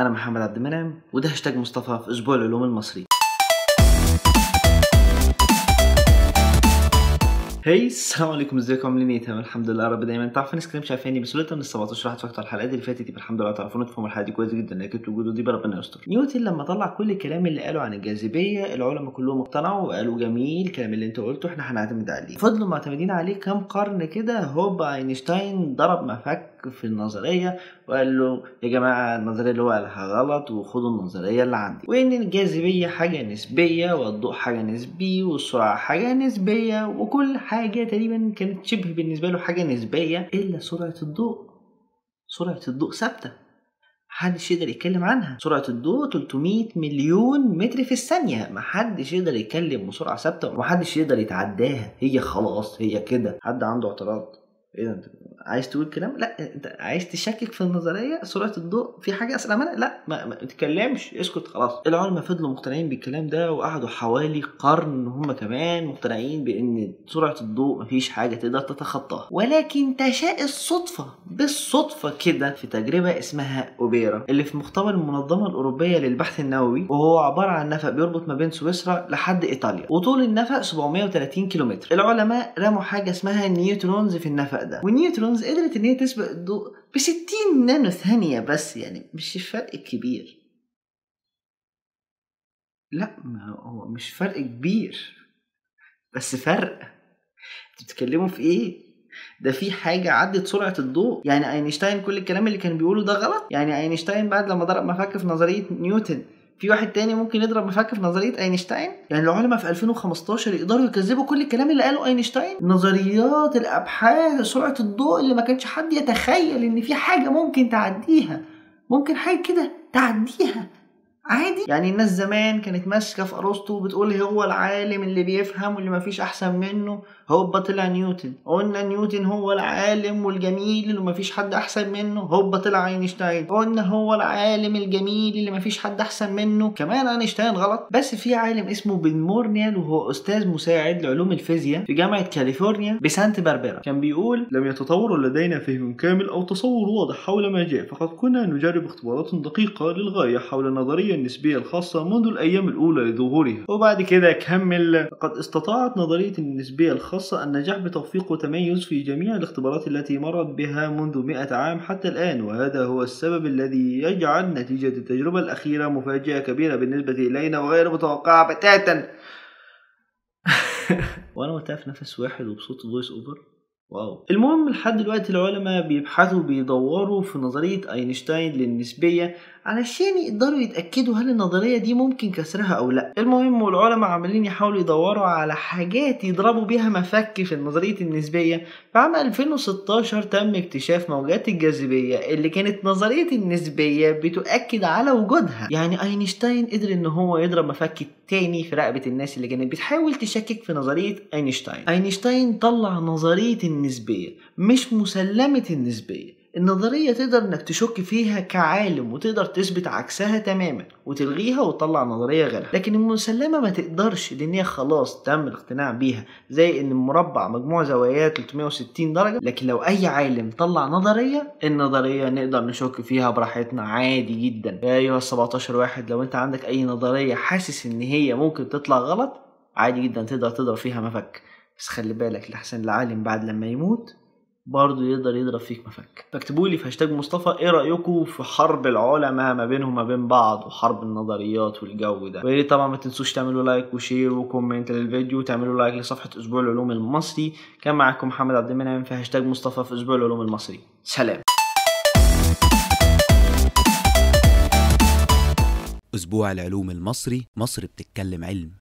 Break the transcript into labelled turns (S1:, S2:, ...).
S1: أنا محمد عبد المنعم وده هاشتاج مصطفى في أسبوع العلوم المصري. hi السلام عليكم إزيكم؟ عاملين إيه؟ تمام الحمد لله رب دايما. تعرفوا ناس كتير مش عارفاني بس قلت من ال 17 واحد اتفرجت على الحلقات اللي فاتت يبقى الحمد لله تعرفون تفهموا الحلقة دي كويس جدا لكن وجوده دي ربنا يستر. نيوتن لما طلع كل الكلام اللي قاله عن الجاذبية العلماء كلهم اقتنعوا وقالوا جميل الكلام اللي أنت قلته إحنا هنعتمد عليه. فضلوا معتمدين عليه كام قرن كده هوبا أينشتاين ضرب مفك في النظرية وقال له يا جماعة النظرية اللي هو قالها غلط وخدوا النظرية اللي عندي. وإن الجاذبية حاجة نسبية والضوء حاجة نسبي والسرعة حاجة نسبية وكل حاجة تقريبا كانت شبه بالنسبة له حاجة نسبية إلا سرعة الضوء. سرعة الضوء ثابتة. محدش يقدر يتكلم عنها. سرعة الضوء 300 مليون متر في الثانية. محدش يقدر يتكلم بسرعة ثابتة ومحدش يقدر يتعداها. هي خلاص هي كده. حد عنده اعتراض؟ إيه ده انت عايز تقول كلام؟ لا انت عايز تشكك في النظرية سرعة الضوء في حاجة أسرع منها؟ لا ما, ما تتكلمش اسكت خلاص. العلماء فضلوا مقتنعين بالكلام ده وقعدوا حوالي قرن هم كمان مقتنعين بإن سرعة الضوء مفيش حاجة تقدر تتخطاها. ولكن تشاء الصدفة بالصدفة كده في تجربة اسمها أوبيرا اللي في مختبر المنظمة الأوروبية للبحث النووي وهو عبارة عن نفق بيربط ما بين سويسرا لحد إيطاليا. وطول النفق 730 كيلومتر. العلماء رموا حاجة اسمها neutrons في النفق ده. وال neutrons قدرت إن هي تسبق الضوء ب 60 نانو ثانية بس يعني مش فرق كبير. لا ما هو مش فرق كبير بس فرق. أنتوا بتتكلموا في إيه؟ ده في حاجة عدت سرعة الضوء. يعني أينشتاين كل الكلام اللي كان بيقوله ده غلط؟ يعني أينشتاين بعد لما ضرب مفك في نظرية نيوتن في واحد تاني ممكن يضرب مفك في نظرية أينشتاين؟ يعني العلماء في 2015 يقدروا يكذبوا كل الكلام اللي قاله أينشتاين؟ نظريات الأبحاث سرعة الضوء اللي ما كانش حد يتخيل إن في حاجة ممكن تعديها. ممكن حاجة كده تعديها. عادي. يعني الناس زمان كانت ماسكة في أرسطو بتقول هو العالم اللي بيفهم واللي مفيش أحسن منه هوبا طلع نيوتن. قلنا نيوتن هو العالم والجميل اللي مفيش حد أحسن منه هوبا طلع أينشتاين. قلنا هو العالم الجميل اللي مفيش حد أحسن منه كمان أينشتاين غلط. بس في عالم اسمه بن مونريال وهو أستاذ مساعد لعلوم الفيزياء في جامعة كاليفورنيا بسانت باربرا. كان بيقول
S2: لم يتطور لدينا فهم كامل أو تصور واضح حول ما جاء فقد كنا نجرب اختبارات دقيقة للغاية حول النظرية النسبية الخاصة منذ الأيام الأولى لظهورها.
S1: وبعد كده كمل.
S2: لقد استطاعت نظرية النسبية الخاصة النجاح بتوفيق وتميز في جميع الاختبارات التي مرت بها منذ مئة عام حتى الآن وهذا هو السبب الذي يجعل نتيجة التجربة الأخيرة مفاجأة كبيرة بالنسبة إلينا وغير متوقعة بتاتا.
S1: وأنا قلتها في نفس واحد وبصوت voice over wow. المهم لحد دلوقتي العلماء بيبحثوا بيدوروا في نظرية أينشتاين للنسبية علشان يقدروا يتأكدوا هل النظرية دي ممكن كسرها أو لأ. المهم والعلماء عمالين يحاولوا يدوروا على حاجات يضربوا بيها مفك في نظرية النسبية. في عام 2016 تم اكتشاف موجات الجاذبية اللي كانت نظرية النسبية بتؤكد على وجودها. يعني أينشتاين قدر إن هو يضرب مفك تاني في رقبة الناس اللي كانت بتحاول تشكك في نظرية أينشتاين. أينشتاين طلع نظرية النسبية مش مسلمة النسبية. النظرية تقدر إنك تشك فيها كعالم وتقدر تثبت عكسها تماما وتلغيها وتطلع نظرية غيرها. لكن المسلمة ما تقدرش لأن هي خلاص تم الاقتناع بيها زي إن المربع مجموع زواياه 360 درجة. لكن لو أي عالم طلع نظرية النظرية نقدر نشك فيها براحتنا عادي جدا. يا أيها ال 17 واحد لو أنت عندك أي نظرية حاسس إن هي ممكن تطلع غلط عادي جدا تقدر تضرب فيها مفك. بس خلي بالك لحسن العالم بعد لما يموت برضه يقدر يضرب فيك مفك. فاكتبوا لي في هاشتاج مصطفى إيه رأيكم في حرب العلماء ما بينهم ما بين بعض وحرب النظريات والجو ده. ويا طبعا ما تنسوش تعملوا like و share و comment للفيديو وتعملوا like لصفحة أسبوع العلوم المصري. كان معاكم محمد عبد المنعم في هاشتاج مصطفى في أسبوع العلوم المصري. سلام.
S3: أسبوع العلوم المصري مصر بتتكلم علم.